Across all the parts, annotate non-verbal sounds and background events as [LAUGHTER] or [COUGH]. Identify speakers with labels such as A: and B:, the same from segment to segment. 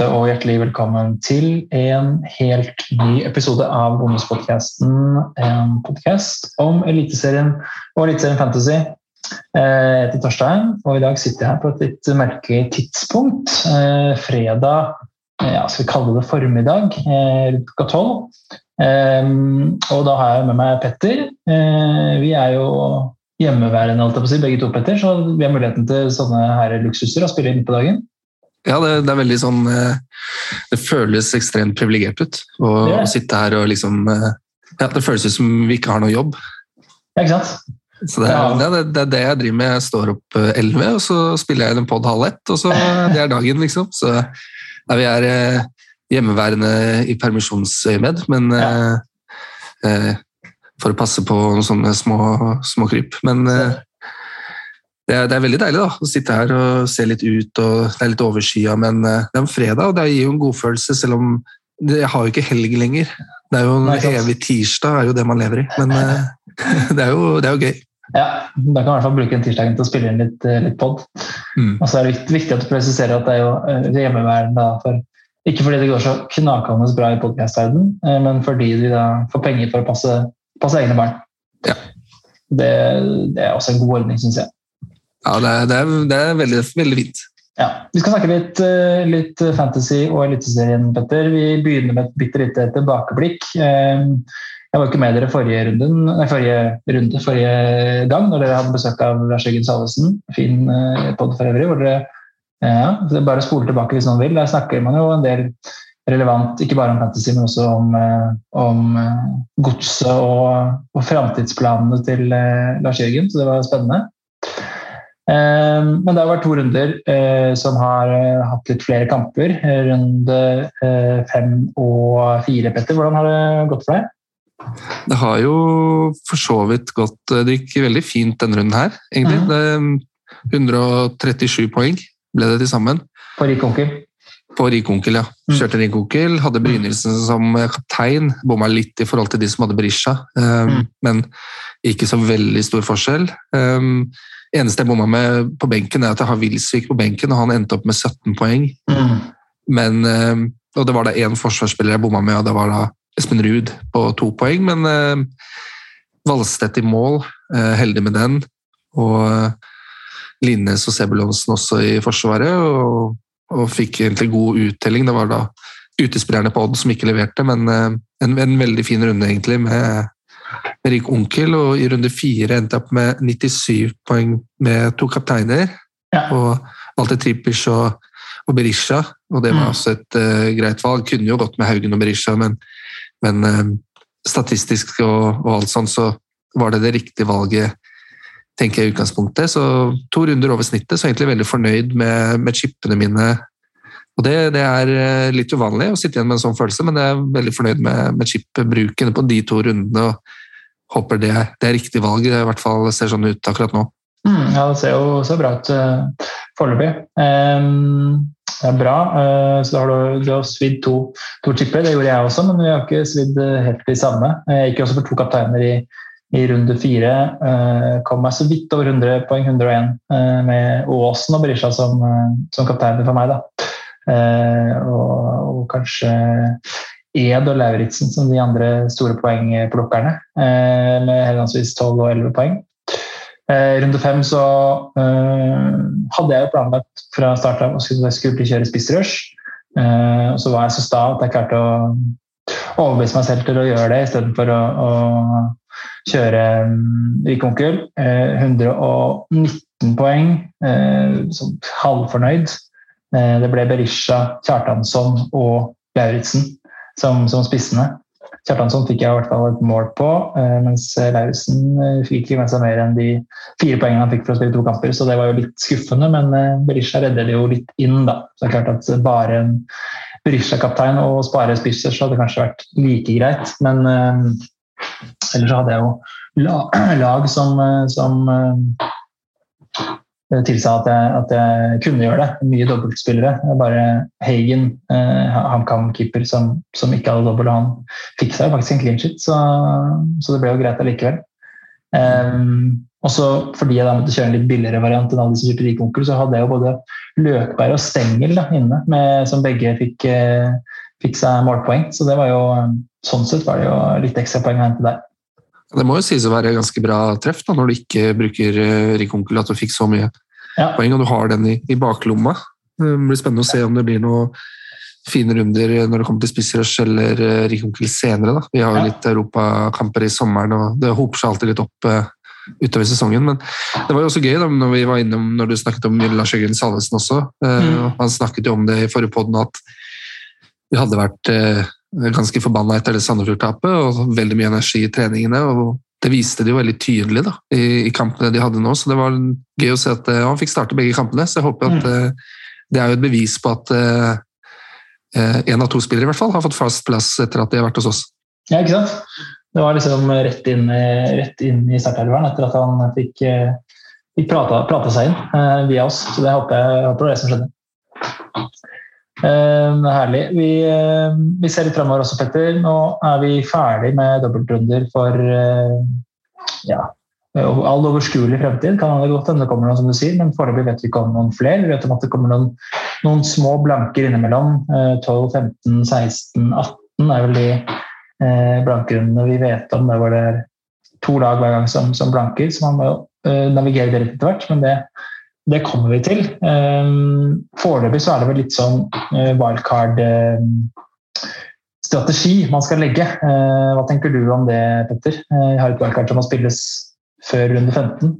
A: ute, og hjertelig velkommen til en helt ny episode av Bonuspodkasten. En podkast om Eliteserien og Eliteserien Fantasy. Eh, jeg heter Torstein, og i dag sitter jeg her på et litt merkelig tidspunkt. Eh, fredag, ja, skal vi kalle det formiddag, rundt klokka tolv. Og da har jeg med meg Petter. Vi er jo hjemmeværende, begge to, Petter, så vi har muligheten til sånne her luksuser å spille inn på dagen.
B: Ja, det, det, er veldig sånn eh, Det føles ekstremt privilegert ut å, å, sitte her og liksom eh, ja, Det føles ut som vi ikke har noe jobb.
A: Ja, ikke sant?
B: Så det, ja. det, det, er det jeg driver med. Jeg står opp eh, elleve, og så spiller jeg en pod halv ett, og så [LAUGHS] det er dagen, liksom. Så ja, vi er hjemmeværende i permisjonsøyemed, men ja. eh, for å passe på noen sånne små, små kryp. Men eh, det er, det er, veldig deilig da, å sitte her og se litt ut, og det er litt overskya, men eh, det er en fredag, og det gir jo en godfølelse, selv om jeg har jo ikke helg lenger. Det er jo en Nei, evig tirsdag, er jo det man lever i. Men eh, [LAUGHS] det er jo, det er jo gøy.
A: Ja, da kan i hvert fall bruke en tirsdagen til å spille inn litt, eh, litt pod. Mm. Og så er det viktig at du presiserer at det er jo hjemmeværende. For, ikke fordi det går så knakende bra i podkastverdenen, men fordi de da får penger for å passe, passe egne barn.
B: Ja.
A: Det, det, er også en god ordning, syns jeg.
B: Ja, det det er, det er veldig, veldig, fint.
A: Ja, Vi skal snakke litt, eh, litt fantasy og Eliteserien, Petter. Vi begynner med et bitte lite tilbakeblikk. Eh, jeg var ikke med dere forrige, runden, nei, forrige, runde, forrige gang, når dere hadde besøk av Lars Jørgen Salvesen. Fin eh, pod for øvrig. hvor dere ja, det er Bare spole tilbake hvis noen vil. Der snakker man jo en del relevant, ikke bare om fantasy, men også om, om godset og, og framtidsplanene til Lars Jørgen. Så det var spennende. Eh, men det har vært to runder eh, som har eh, hatt litt flere kamper. Runde fem og fire, Petter. Hvordan har det gått for deg?
B: Det har jo for så vidt gått Det gikk veldig fint denne runden her, egentlig. Mm. 137 poeng ble det til sammen.
A: På rik onkel?
B: På rik onkel, ja. Mm. Kjørte rik onkel. Hadde begynnelsen som kaptein. Bomma litt i forhold til de som hadde Berisha, um, mm. men ikke så veldig stor forskjell. Eneste jeg bomma med på benken, er at jeg har Wilsvik på benken, og han endte opp med 17 poeng. Mm. Men, eh, og det var da én forsvarsspiller jeg bomma med, og det var da Espen Ruud på to poeng. Men uh, Valstedt i mål, uh, heldig med den. Og uh, Linnes og Sebulonsen også i Forsvaret, og, og, fikk egentlig god uttelling. Det var da utespillerne på Odd som ikke leverte, men en, en, veldig fin runde, egentlig, med rik onkel, og i runde fire endte jeg opp med 97 poeng med to kapteiner. Ja. Og valgte Trippers og, og, Berisha, og det var mm. også et uh, greit valg. Kunne jo gått med Haugen og Berisha, men, men uh, statistisk og, og, alt sånt, så var det det riktige valget, tenker jeg i utgangspunktet. Så to runder over snittet, så egentlig veldig fornøyd med, med chipene mine. Og det, det, er eh, litt uvanlig å sitte igjen med en sånn følelse, men jeg er veldig fornøyd med, med chip-bruken på de to rundene. og håper det, det er riktig valg. Det i hvert fall ser sånn ut akkurat nå.
A: Mm, ja, det ser jo så bra ut uh, foreløpig. Um, det er bra. Uh, så da har du, du har svidd to, to chipper. Det gjorde jeg også, men vi har ikke svidd helt de samme. Jeg gikk også for to kapteiner i, i runde fire. Kom meg så vidt over 100 poeng, 101, uh, med Aasen og Berisha som, som kapteiner for meg. da. Og, og, kanskje Ed og Lauritzen som de andre store poengplukkerne, eh, med henholdsvis 12 og 11 poeng. Eh, runde fem så eh, hadde jeg jo planlagt fra start av at jeg skulle kjøre spissrush. Så var jeg så sta at jeg klarte å overbevise meg selv til å gjøre det istedenfor å, å kjøre rik mm, onkel. 119 poeng, halvfornøyd. Det ble Berisha, Kjartansson og Lauritzen som, som spissene. Kjartansson fikk jeg i hvert fall et mål på, eh, mens Lauritzen eh, fikk med seg mer enn de fire poengene han fikk for å spille to kamper, så det var jo litt skuffende. Men eh, Berisha redder det jo litt inn, da. Så det er klart at bare en Berisha-kaptein og spare spisser, så hadde det kanskje vært like greit. Men ellers så hadde jeg jo [CLEARS THROAT] lag som, som tilsa at jeg, at jeg, kunne gjøre det. Mye dobbeltspillere. Bare Hagen, eh, HamKam-keeper, som, som, ikke hadde dobbelt, han fikk seg faktisk en clean shit, så, så, det ble jo greit allikevel. Um, Og så fordi jeg da måtte kjøre en litt billigere variant enn alle de som kjøpte Rikonkel, så hadde jeg jo både Løkberg og Stengel da, inne, med, som begge fikk, eh, fikk, seg målpoeng. Så det var jo, sånn sett var det jo litt ekstra poeng å hente der.
B: Det må jo sies å være ganske bra treff da, når du ikke bruker uh, Rikonkel, at du fikk så mye ja. poeng, og du har den i, i baklomma. Det blir spennende å se om det blir noen fine runder når det kommer til spissrush eller uh, Rikonkel senere. Da. Vi har jo litt europakamper i sommeren, og det hoper seg alltid litt opp. Utover sesongen. Men det var jo også gøy da, når vi var innom, når du snakket om Lars Jørgen Salvesen også. Eh, mm. Han snakket jo om det i forrige podden at vi hadde vært eh, ganske forbanna etter det Sandefjord-tapet og veldig mye energi i treningene. og Det viste de jo veldig tydelig da, i, i, kampene de hadde nå. Så det var gøy å se at uh, han fikk starte begge kampene. Så jeg håper at mm. det er jo et bevis på at én en av to spillere i hvert fall har fått fast plass etter at de har vært hos oss.
A: Ja, ikke sant? Det var liksom rett inn, rett inn i startelveren etter at han fikk, fikk prata, prata, seg inn eh, via oss. Så det håper jeg, håper det var det som skjedde. Eh, herlig. Vi, eh, vi, ser litt framover også, Petter. Nå er vi ferdig med dobbeltrunder for eh, ja, all overskuelig fremtid. Kan det godt hende det kommer noen, som du sier, men foreløpig vet vi ikke om noen flere. Vi vet om at det kommer noen, noen små blanker innimellom. 12, 15, 16, 18 er vel de eh, blankerundene vi vet om, der hvor det er to lag hver gang som, som blanker. Så man må eh, navigere det litt etter hvert, men det, det, kommer vi til. Eh, foreløpig så er det vel litt sånn eh, wildcard strategi man skal legge. Hva tenker du om det, Petter? Jeg har et wildcard som må spilles før runde 15.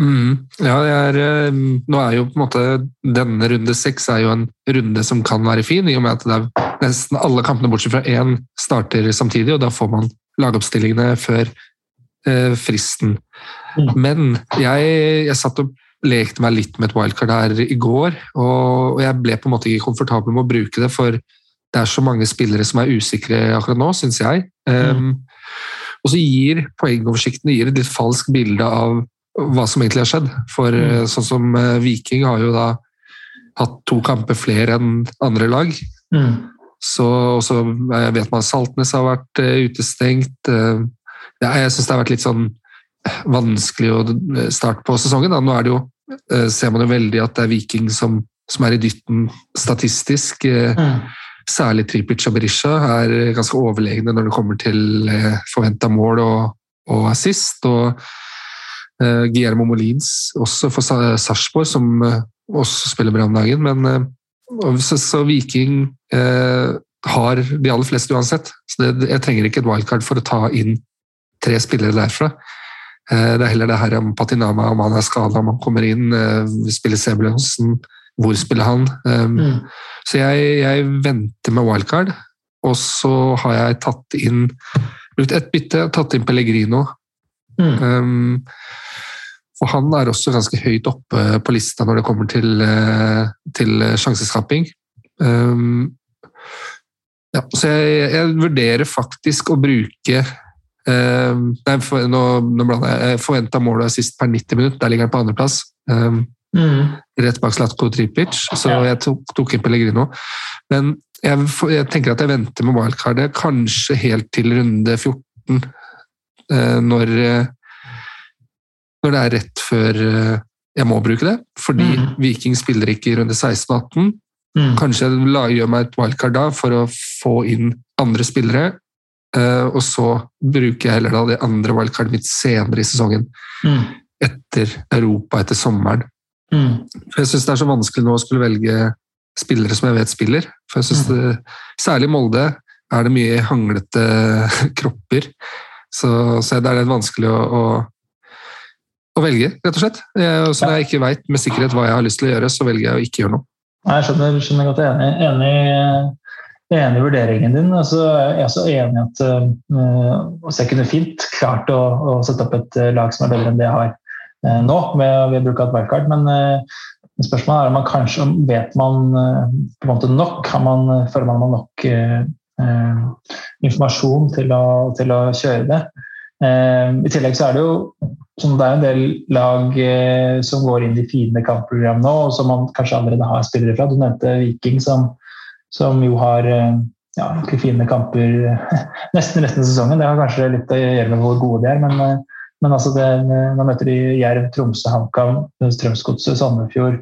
B: Mm, ja, er, nå er jo på en måte Denne runde seks er jo en runde som kan være fin, i og med at det er nesten alle kampene bortsett fra én starter samtidig, og da får man lagoppstillingene før eh, fristen. Mm. Men jeg, jeg, satt og lekte meg litt med et wildcard her i går, og jeg ble på en måte ikke komfortabel med å bruke det, for det er så mange spillere som er usikre akkurat nå, syns jeg. Mm. Um, og så gir poengoversikten gir et litt falskt bilde av hva som egentlig har skjedd. For mm. Eh, sånn som eh, Viking har jo da hatt to kamper flere enn andre lag. Mm. Så, jeg vet man Saltnes har vært utestengt. Jeg syns det har vært litt sånn vanskelig å starte på sesongen. Da. Nå er det jo, uh, ser man jo veldig at det er Viking som, som er i dytten statistisk. Mm. Særlig Tripic og Berisha er ganske overlegne når det kommer til forventa mål og, og assist. Og Guillermo Molins også for Sarpsborg, som også spiller bra om dagen. Men så, så Viking uh, har de aller fleste uansett. Så det, jeg trenger ikke et wildcard for å ta inn tre spillere derfra. Eh, det er heller det her om Patinama, om han er skada, om han kommer inn. Eh, spiller Sebulonsen, hvor spiller han? Um, mm. Så jeg, jeg, venter med wildcard, og så har jeg tatt inn brukt ett bytte, tatt inn Pellegrino. Mm. Um, og han er også ganske høyt oppe på lista når det kommer til, eh, til sjanseskaping. Um, ja, så jeg, jeg, vurderer faktisk å bruke um, nei, for, nå, nå blander jeg. Forventa mål er sist per 90 minutt. Der ligger han på andreplass. Um, mm. Rett bak Slatko Tripic, så ja. jeg tok, tok inn Pellegrino. Men jeg, jeg, tenker at jeg venter med wildcardet kanskje helt til runde 14, uh, når uh, når det er rett før eh, jeg må bruke det. Fordi mm. Viking spiller ikke i runde 16 og 18. Mm. Kanskje jeg gjør meg et wildcard da for å få inn andre spillere. Eh, og så bruker jeg heller da det andre wildcardet mitt senere i sesongen. Mm. Etter Europa, etter sommeren. Mm. For jeg syns det er så vanskelig nå å skulle velge spillere som jeg vet spiller. For jeg synes mm. det, Særlig i Molde er det mye hanglete [LAUGHS] kropper. Så, så det er litt vanskelig å, å å velge, rett og slett. Jeg, så når jeg ikke veit med sikkerhet hva jeg har lyst til å gjøre, så velger jeg å ikke gjøre noe.
A: Nei, Jeg skjønner, skjønner godt. Jeg er enig, enig, enig i vurderingen din. Altså, jeg er også enig i at uh, jeg kunne fint klart å, å, sette opp et eh, lag som er bedre enn det jeg har uh, nå, ved, ved bruk av et wildcard. Men uh, spørsmålet er om man kanskje vet man på en måte nok? Har man, føler man nok informasjon til å, til å, kjøre det? I tillegg så er det jo så det er en del lag som går inn i fine kampprogram nå, og som man kanskje allerede har spillere fra. Du nevnte Viking, som, som jo har ja, ikke fine kamper [LAUGHS] nesten resten av sesongen. Det har kanskje litt å gjøre med hvor gode de er, men eh, Men altså det, nå møter de Jerv, Tromsø, HamKam, Strømsgodset, Sandefjord,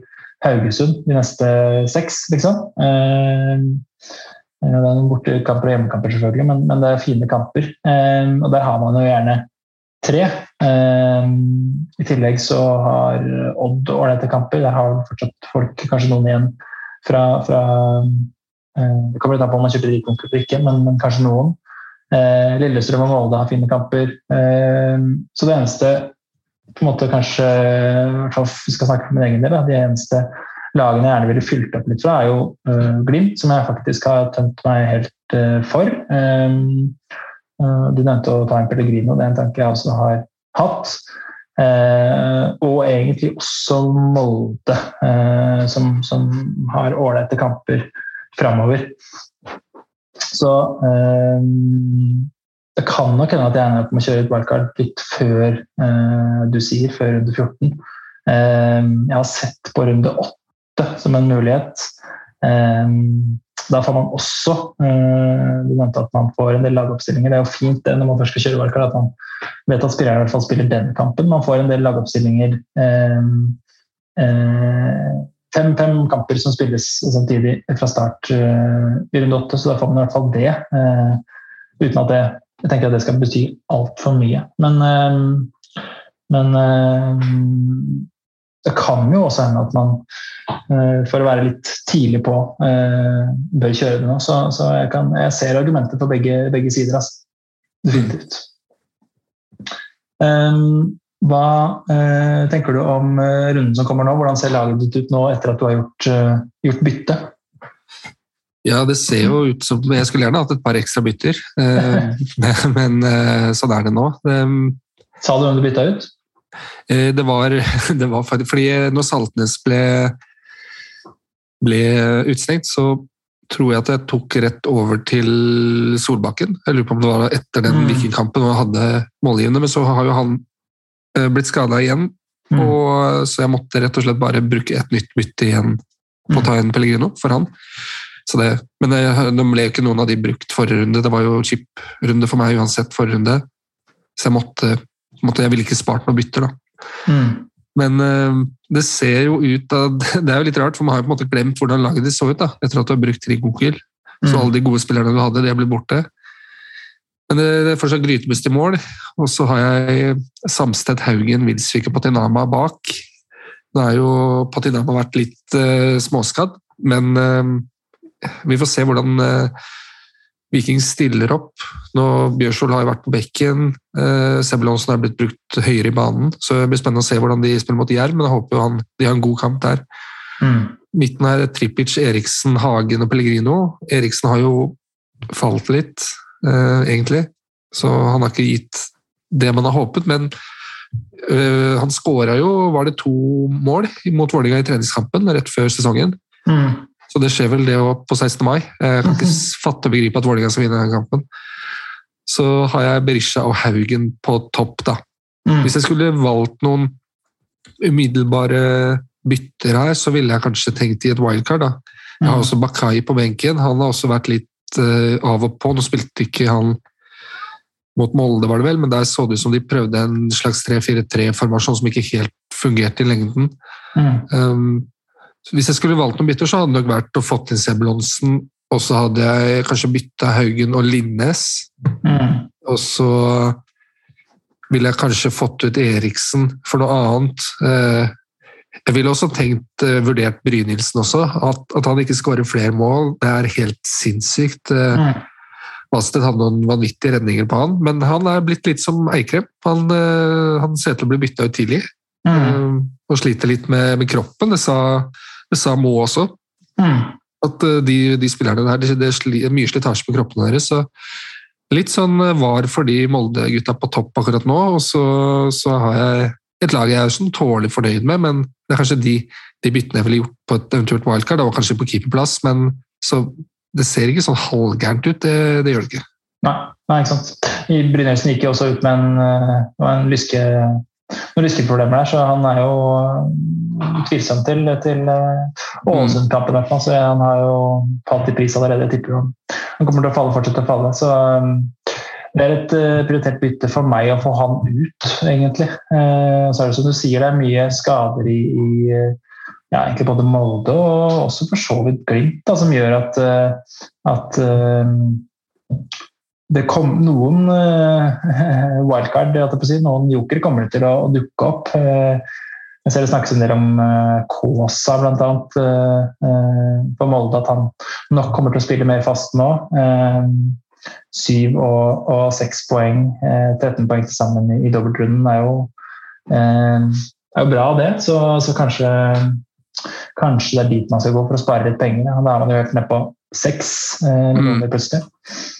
A: Haugesund de neste seks, liksom. Eh, det er noen bortekamper og hjemmekamper, selvfølgelig, men, men, det er fine kamper. Eh, og der har man jo gjerne tre. Eh, I tillegg så har Odd ålreite kamper. Der har fortsatt folk kanskje noen igjen fra, fra Det kommer litt an på om man kjøper rikkonkurser eller ikke, men, men, kanskje noen. Lillestrøm og Molde har fine kamper. så det eneste på en måte kanskje, vi skal snakke for min egen del, de eneste lagene jeg gjerne ville fylt opp litt fra, er jo Glimt, som jeg faktisk har tømt meg helt for. Du nevnte å ta en Pellegrino, det er en tanke jeg også har hatt. og egentlig også Molde, som, som, har ålreite kamper framover. Så det kan nok hende at jeg ender opp med å kjøre et wildcard litt før eh, du sier, før runde 14. Uh, eh, jeg har sett på runde 8 som en mulighet. Uh, da får man også Du nevnte at man får en del lagoppstillinger. Det er jo fint det når man først skal kjøre wildcard, at man vet at spilleren i hvert fall spiller den kampen. Man får en del lagoppstillinger. Fem, fem, kamper som spilles samtidig fra start i runde åtte, så da får man i hvert fall det. uten at det jeg tenker at det skal bety altfor mye. Men, eh, men eh, det kan jo også hende at man, eh, for å være litt tidlig på, bør kjøre det nå. Så, så jeg, kan, jeg, ser argumenter på begge, begge sider. Altså. Definitivt. Hva tenker du om runden som kommer nå? Hvordan ser laget ditt ut nå etter at du har gjort, gjort bytte?
B: Ja, det ser jo ut som Jeg skulle gjerne hatt et par ekstra bytter, eh, [LAUGHS] men eh, sånn er det nå.
A: Sa du hvem du bytta ut?
B: Eh, det var, [LAUGHS] det var fordi når Saltnes ble, ble utstengt, så tror jeg at jeg tok rett over til Solbakken. Jeg lurer på om det var etter den mm. Vikingkampen og hadde målgivende, men så har jo han blitt skada igjen. Mm. Og, så jeg måtte rett og slett bare bruke et nytt bytte igjen på å ta en Pellegrino for han. Det, men det, de ble jo ikke noen av de brukt forrige runde. Det var jo chip-runde for meg uansett forrige runde. Så jeg måtte, måtte Jeg ville ikke spart noen bytter, da. Mm. Men uh, det ser jo ut av [LAUGHS] Det er jo litt rart, for man har jo på en måte glemt hvordan laget de så ut da, etter at du har brukt Trigokil. Mm. Så alle de gode spillerne du hadde, de har blitt borte. Men det, det er fortsatt Grytebust i mål, og så har jeg Samsted, Haugen, Wilsvik og Patinama bak. Nå har jo Patinama vært litt uh, småskadd, men uh, vi får se hvordan uh, Viking stiller opp. Nå, Bjørsvold har jo vært på bekken. Eh, Sebulonsen er blitt brukt høyere i banen. så Det blir spennende å se hvordan de spiller mot Jerv, men jeg håper jo han, de har en god kamp der. Mm. Midten er Trippic, Eriksen, Hagen og Pellegrino. Eriksen har jo falt litt, egentlig, så han har ikke gitt det man har håpet. Men øh, han skåra jo Var det to mål mot Vålerenga i treningskampen rett før sesongen? Mm. Så det skjer vel det på 16. mai. Jeg kan ikke [LAUGHS] fatte og begripe at Vålerenga skal vinne den kampen. Så har jeg Berisha og Haugen på topp, da. Mm. Hvis jeg skulle valgt noen umiddelbare bytter her, så ville jeg kanskje tenkt i et wildcard. da. Jeg har mm. også Bakai på benken. Han har også vært litt av og på. Nå spilte ikke han mot Molde, var det vel, men der så det ut som de prøvde en slags 3-4-3-formasjon som ikke helt fungerte i lengden. Mm. Um, hvis jeg skulle valgt noen bytter, så hadde det nok vært å få inn Sebulonsen, og så hadde jeg kanskje bytta Haugen og Linnes. Mm. Og så ville jeg kanskje fått ut Eriksen for noe annet. Eh, jeg ville også tenkt, eh, vurdert Brynildsen også. At, at han ikke skårer flere mål, det er helt sinnssykt. Eh, mm. Vasted hadde noen vanvittige redninger på han, men han er blitt litt som Eikrem. Han, han ser til å bli bytta ut tidlig. Mm. Og sliter litt med, med kroppen. Det sa det sa Mo også. Mm. At eh, de, de, spillerne der, det, det er mye slitasje på kroppene deres. så Litt sånn eh, var for de Molde-gutta på topp akkurat nå. Og så, så, har jeg et lag jeg er sånn tålelig fornøyd med, men det er kanskje de, de byttene jeg ville gjort på et eventuelt wildcard. Det var kanskje på keeperplass, men så det ser ikke sånn halvgærent ut. Det, det gjør det ikke.
A: Nei, nei ikke sant. Brynildsen gikk jo også ut med en, eh, en lyske noen lyskeproblemer der, så han er jo uh, tvilsom til, til uh, Ålesund-kampen. i hvert fall, så Han har jo falt i pris allerede. Jeg tipper han, kommer til å falle, fortsette å falle. Så det er et uh, prioritert bytte for meg å få han ut, egentlig. Uh, så er det som du sier, det er mye skader i, i ja, egentlig både Molde og også for så vidt Glimt, da, som gjør at, at det kom noen [LAUGHS] wildcard, si, noen joker kommer til å, dukke opp. Jeg ser det snakkes en del om Kåsa bl.a. På Molde, at han nok kommer til å spille mer fast nå. Syv og, og seks poeng, 13 poeng til sammen i, i dobbeltrunden, er jo, er jo bra, det. Så, så kanskje, kanskje, det er dit man skal gå for å spare litt penger. Da er man jo helt nede på seks millioner mm. plutselig.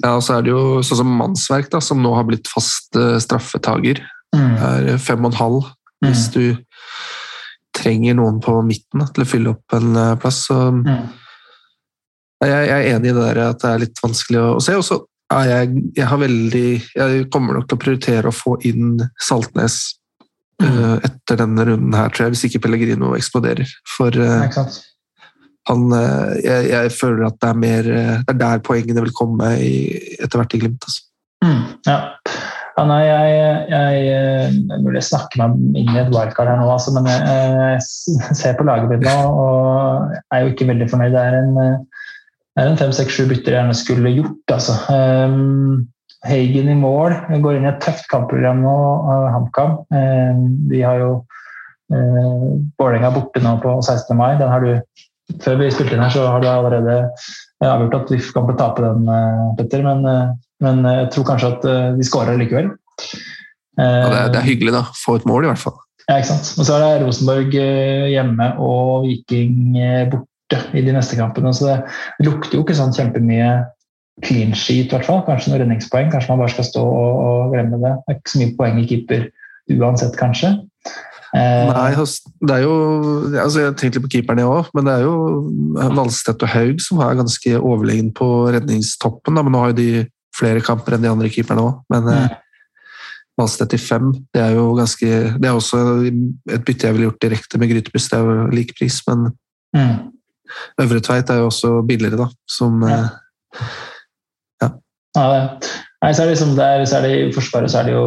B: Ja, og så er det jo sånn som Mannsverk, da, som nå har blitt fast straffetaker. Mm. er fem og en halv. Hvis mm. du trenger noen på midten til å fylle opp en eh, plass. Så mm. Jeg, er enig i det der at det er litt vanskelig å, se. Og så er jeg, jeg har veldig Jeg kommer nok til å prioritere å få inn Saltnes mm. etter denne runden her, tror jeg, hvis ikke Pellegrino eksploderer. For uh, han uh, jeg, jeg, føler at det er mer Det er der poengene vil komme i, etter hvert i Glimt. Altså.
A: Mm, ja. Ja, nei, jeg, jeg, jeg mulig jeg snakker meg inn i et wildcard her nå, altså, men jeg, jeg, [LAUGHS] ser på laget mitt nå og er jo ikke veldig fornøyd. Det er en, en fem-seks-sju bytter jeg gjerne skulle gjort. Altså. Um, Hagen i mål Vi går inn i et tøft kampprogram nå, HamKam. Um, vi har jo uh, Vålerenga borte nå på 16. mai. Den har du, før vi spilte inn her, så har du allerede avgjort at VIF kan tape den, Petter. Men men eh, jeg tror kanskje at vi skårer likevel.
B: Ja, det, er, det er hyggelig, da. Få et mål, i hvert fall.
A: Ja, ikke sant. Og så er det Rosenborg eh, hjemme og Viking borte i de neste kampene. Så det lukter jo ikke sånn kjempemye clean sheet, i hvert fall. Kanskje noen redningspoeng. Kanskje man bare skal stå og, og glemme det. Det er ikke så mye poeng i keeper uansett, kanskje.
B: Nei, det er jo altså Jeg tenkte litt på keeperne òg, men det er jo Valstedt og Haug som er ganske overlegen på redningstoppen. Da. Men nå har jo de flere kamper enn de andre keeperne òg, men mm. Valstedt i fem, det er jo ganske Det er også et bytte jeg ville gjort direkte med Grytebuss, det er jo lik pris, men mm. Øvre Tveit er jo også billigere, da, som ja.
A: Eh, ja. ja det. Nei, så er det liksom der, så er det I Forsvaret så er det jo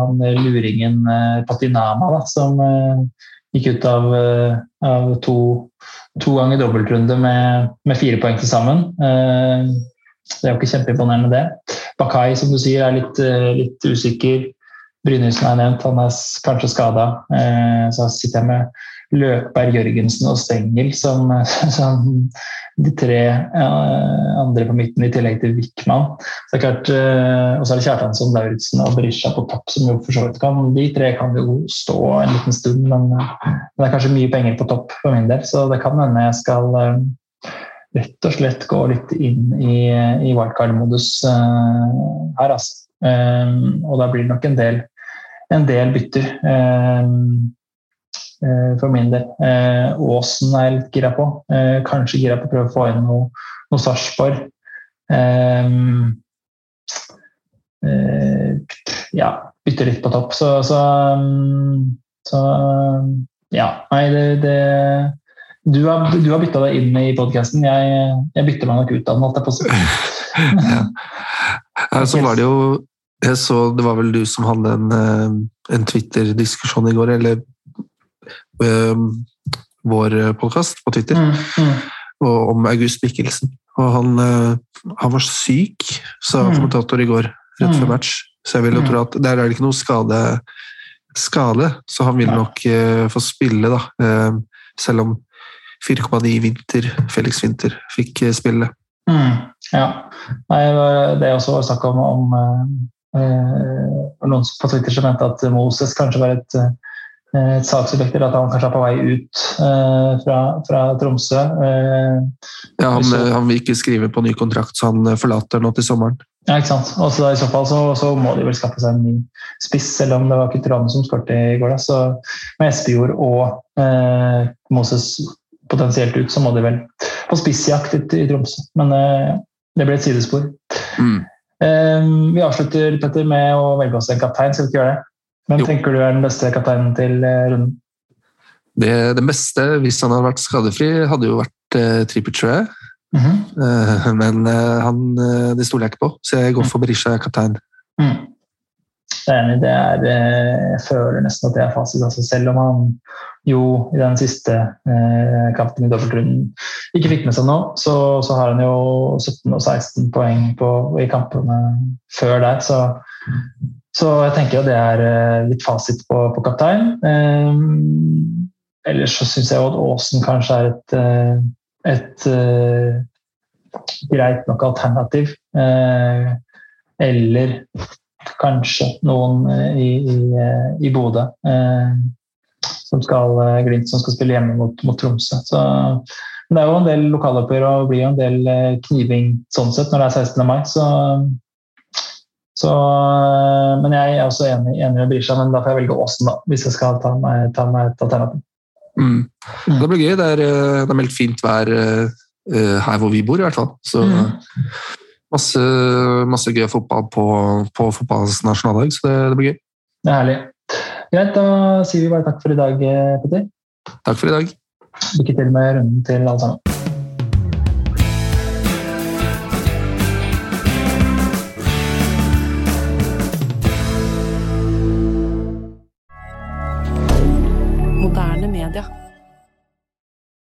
A: han luringen eh, Patinama da, som uh, gikk ut av, av to, to, ganger dobbeltrunde med, med, fire poeng til sammen. Det er jo ikke kjempeimponerende, det. Bakai, som du sier, er litt, eh, litt usikker. Brynildsen er nevnt, han er kanskje skada. Eh, så sitter jeg med Løkberg, Jørgensen og Stengel som, [LAUGHS] som de tre andre på midten, i tillegg til Wickman. Så klart, eh, og så er det Kjartansson, Lauritzen og Berisha på topp, som jo for så vidt kan De tre kan jo stå en liten stund, men, men, det er kanskje mye penger på topp for min del, så det kan hende jeg skal rett og slett gå litt inn i, i wildcard-modus her, altså. Og da blir det nok en del, en del bytter um, for min del. Åsen er jeg litt gira på. kanskje gira på å prøve å få inn noe, noe Sarpsborg. Ja, bytte litt på topp. Så, så, så ja. Nei, det, det du har, du har bytta deg inn i podkasten. Jeg, jeg, bytter meg nok ut av den. holdt jeg på å [LAUGHS]
B: ja. Så var det jo jeg så Det var vel du som hadde en, eh, en Twitter-diskusjon i går, eller vår podkast på Twitter, mm, mm. om August Mikkelsen. Og han, han var syk, sa mm. kommentator i går, rett før mm. match. Så jeg vil jo tro at der er det ikke noe skade, skade så han vil nok uh, få spille, da. Uh, selv om 4,9 Vinter, Felix Winter, fikk eh, spille.
A: Mm, ja. Nei, det også snakk om, om uh, noen på Twitter som mente at Moses kanskje var et, et saksobjekt, at han kanskje er på vei ut eh, fra, fra, Tromsø. Eh,
B: ja, han, så, han, vil ikke skrive på ny kontrakt, så han forlater nå til sommeren.
A: Ja, ikke sant. Også I så fall så, så, må de vel skaffe seg en ny spiss, selv om det var Kutrane som skåret i går. Da. Så med Espejord og Moses potensielt ut, så må de vel på spissjakt i Tromsø. Men det ble et sidespor. Mm. Vi avslutter Petter, med å velge oss en kaptein. Skal vi ikke gjøre det? Hvem jo. tenker du er den beste kapteinen til uh, runden?
B: Det, det, beste, hvis han hadde vært skadefri, hadde jo vært uh, Trippier, Mm -hmm. men han, det stoler jeg ikke på, så jeg går for Berisha kaptein.
A: Mm. Jeg er enig. Det er, jeg føler nesten at det er fasit. Altså selv om han jo i den siste eh, kampen i dobbeltrunden ikke fikk med seg noe, så, så, har han jo 17 og 16 poeng på, i kampene før der. Så, så jeg tenker at det er eh, litt fasit på, på kaptein. Eh, ellers så syns jeg at Aasen kanskje er et, eh, et, greit nok alternativ. Eller kanskje noen i, i, i Bodø som skal, Glimt som skal spille hjemme mot, mot Tromsø. Så, men det er jo en del lokaloppgjør og blir jo en del kniving sånn sett når det er 16. mai. Så, så, eh, men jeg er også enig, enig med Brisja, men da får jeg velge Åsen, da, hvis jeg skal ta meg, ta meg et alternativ.
B: Mm. mm. Det blir gøy. Det er, det er meldt fint vær her hvor vi bor, i hvert fall. Så mm. masse, masse gøy fotball på, på fotballens nasjonaldag, så det, det blir gøy.
A: Det er herlig. Greit, da sier vi bare takk for i dag, eh, Petter.
B: Takk for i dag.
A: Lykke til med runden til alle sammen.